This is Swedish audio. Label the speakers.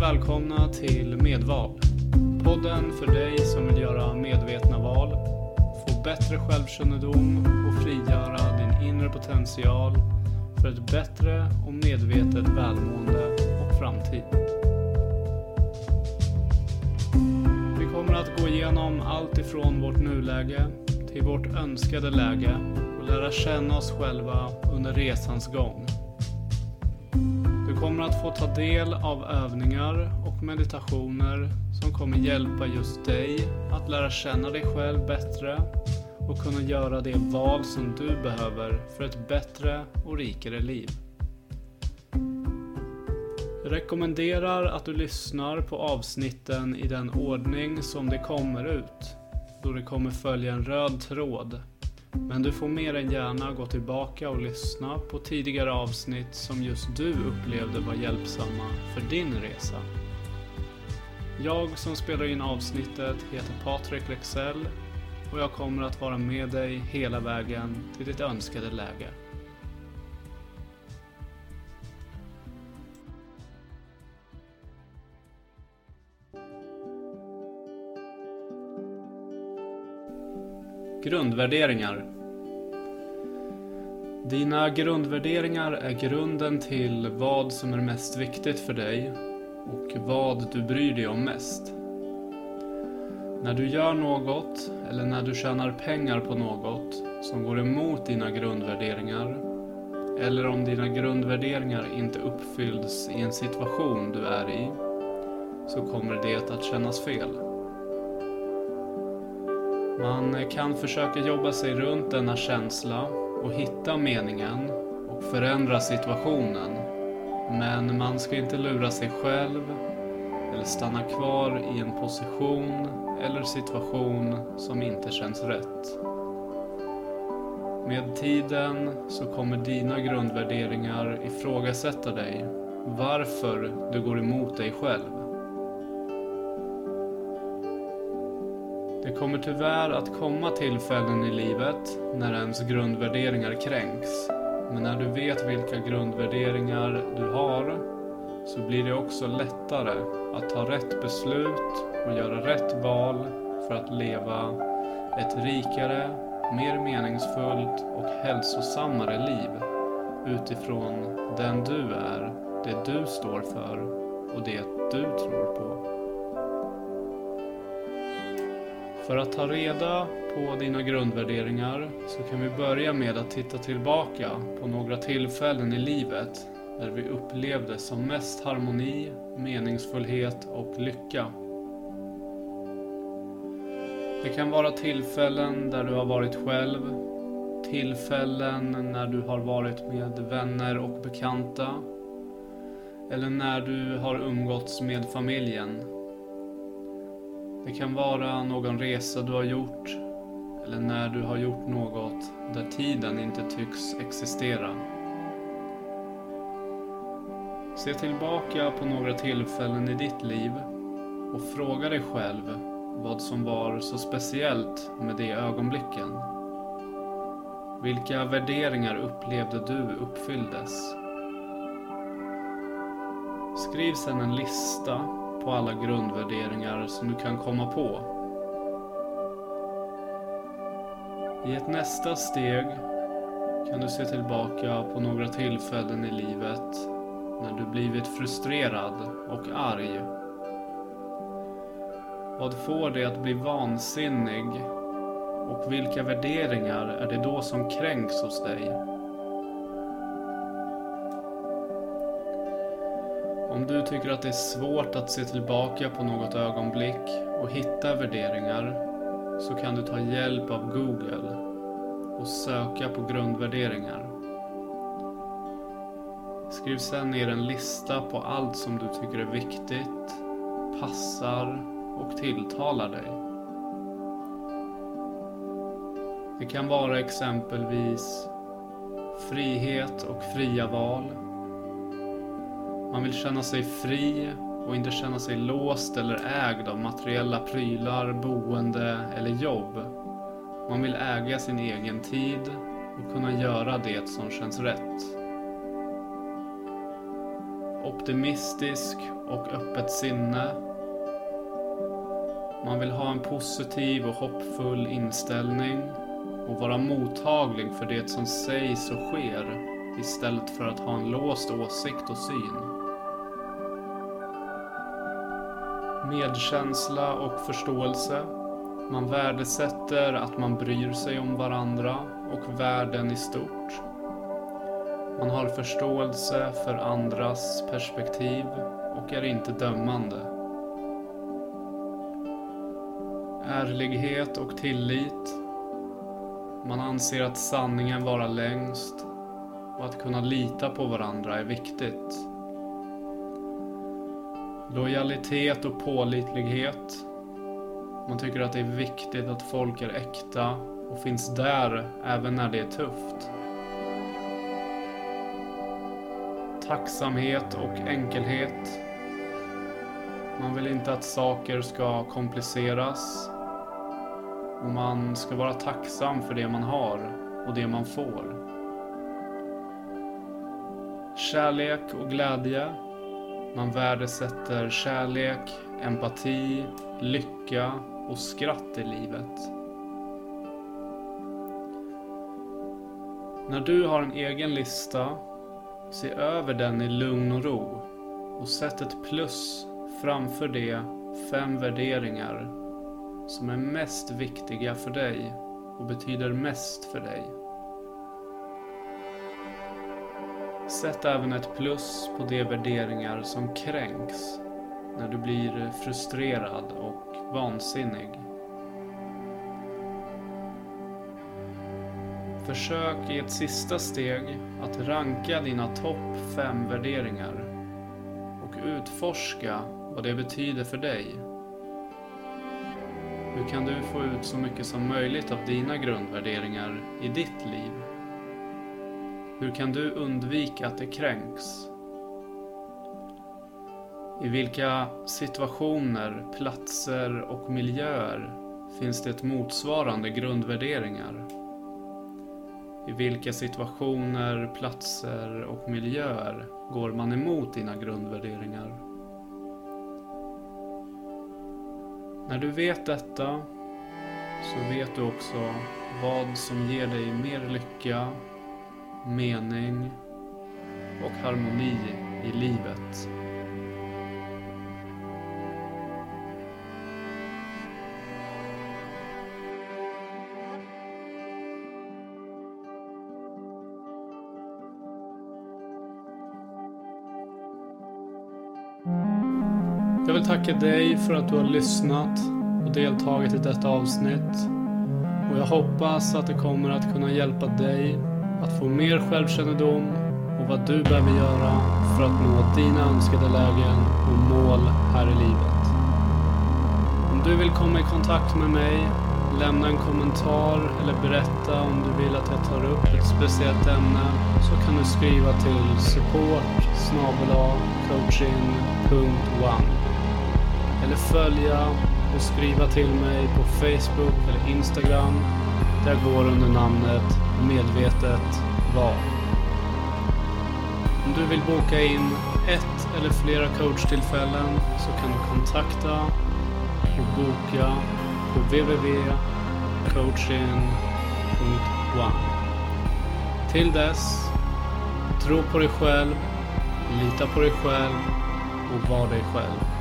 Speaker 1: välkomna till Medval. Podden för dig som vill göra medvetna val, få bättre självkännedom och frigöra din inre potential för ett bättre och medvetet välmående och framtid. Vi kommer att gå igenom allt ifrån vårt nuläge till vårt önskade läge och lära känna oss själva under resans gång. Du kommer att få ta del av övningar och meditationer som kommer hjälpa just dig att lära känna dig själv bättre och kunna göra det val som du behöver för ett bättre och rikare liv. Jag rekommenderar att du lyssnar på avsnitten i den ordning som de kommer ut, då det kommer följa en röd tråd men du får mer än gärna gå tillbaka och lyssna på tidigare avsnitt som just du upplevde var hjälpsamma för din resa. Jag som spelar in avsnittet heter Patrik Lexell och jag kommer att vara med dig hela vägen till ditt önskade läge. Grundvärderingar Dina grundvärderingar är grunden till vad som är mest viktigt för dig och vad du bryr dig om mest. När du gör något eller när du tjänar pengar på något som går emot dina grundvärderingar eller om dina grundvärderingar inte uppfylls i en situation du är i så kommer det att kännas fel. Man kan försöka jobba sig runt denna känsla och hitta meningen och förändra situationen. Men man ska inte lura sig själv eller stanna kvar i en position eller situation som inte känns rätt. Med tiden så kommer dina grundvärderingar ifrågasätta dig varför du går emot dig själv. Det kommer tyvärr att komma tillfällen i livet när ens grundvärderingar kränks. Men när du vet vilka grundvärderingar du har så blir det också lättare att ta rätt beslut och göra rätt val för att leva ett rikare, mer meningsfullt och hälsosammare liv utifrån den du är, det du står för och det du tror på. För att ta reda på dina grundvärderingar så kan vi börja med att titta tillbaka på några tillfällen i livet där vi upplevde som mest harmoni, meningsfullhet och lycka. Det kan vara tillfällen där du har varit själv, tillfällen när du har varit med vänner och bekanta eller när du har umgåtts med familjen det kan vara någon resa du har gjort eller när du har gjort något där tiden inte tycks existera. Se tillbaka på några tillfällen i ditt liv och fråga dig själv vad som var så speciellt med de ögonblicken. Vilka värderingar upplevde du uppfylldes? Skriv sedan en lista på alla grundvärderingar som du kan komma på. I ett nästa steg kan du se tillbaka på några tillfällen i livet när du blivit frustrerad och arg. Vad får dig att bli vansinnig och vilka värderingar är det då som kränks hos dig? Om du tycker att det är svårt att se tillbaka på något ögonblick och hitta värderingar så kan du ta hjälp av Google och söka på grundvärderingar. Skriv sedan ner en lista på allt som du tycker är viktigt, passar och tilltalar dig. Det kan vara exempelvis frihet och fria val man vill känna sig fri och inte känna sig låst eller ägd av materiella prylar, boende eller jobb. Man vill äga sin egen tid och kunna göra det som känns rätt. optimistisk och öppet sinne. Man vill ha en positiv och hoppfull inställning och vara mottaglig för det som sägs och sker istället för att ha en låst åsikt och syn. Medkänsla och förståelse. Man värdesätter att man bryr sig om varandra och världen i stort. Man har förståelse för andras perspektiv och är inte dömande. Ärlighet och tillit. Man anser att sanningen vara längst och att kunna lita på varandra är viktigt. Lojalitet och pålitlighet. Man tycker att det är viktigt att folk är äkta och finns där även när det är tufft. Tacksamhet och enkelhet. Man vill inte att saker ska kompliceras. Och man ska vara tacksam för det man har och det man får. Kärlek och glädje. Man värdesätter kärlek, empati, lycka och skratt i livet. När du har en egen lista, se över den i lugn och ro och sätt ett plus framför de fem värderingar som är mest viktiga för dig och betyder mest för dig. Sätt även ett plus på de värderingar som kränks när du blir frustrerad och vansinnig. Försök i ett sista steg att ranka dina topp fem värderingar och utforska vad det betyder för dig. Hur kan du få ut så mycket som möjligt av dina grundvärderingar i ditt liv? Hur kan du undvika att det kränks? I vilka situationer, platser och miljöer finns det motsvarande grundvärderingar? I vilka situationer, platser och miljöer går man emot dina grundvärderingar? När du vet detta så vet du också vad som ger dig mer lycka, mening och harmoni i livet. Jag vill tacka dig för att du har lyssnat och deltagit i detta avsnitt. Och jag hoppas att det kommer att kunna hjälpa dig att få mer självkännedom och vad du behöver göra för att nå dina önskade lägen och mål här i livet. Om du vill komma i kontakt med mig, lämna en kommentar eller berätta om du vill att jag tar upp ett speciellt ämne så kan du skriva till support coaching.one eller följa och skriva till mig på Facebook eller Instagram jag går under namnet Medvetet Val. Om du vill boka in ett eller flera coachtillfällen så kan du kontakta och boka på www.coaching.one. Till dess, tro på dig själv, lita på dig själv och var dig själv.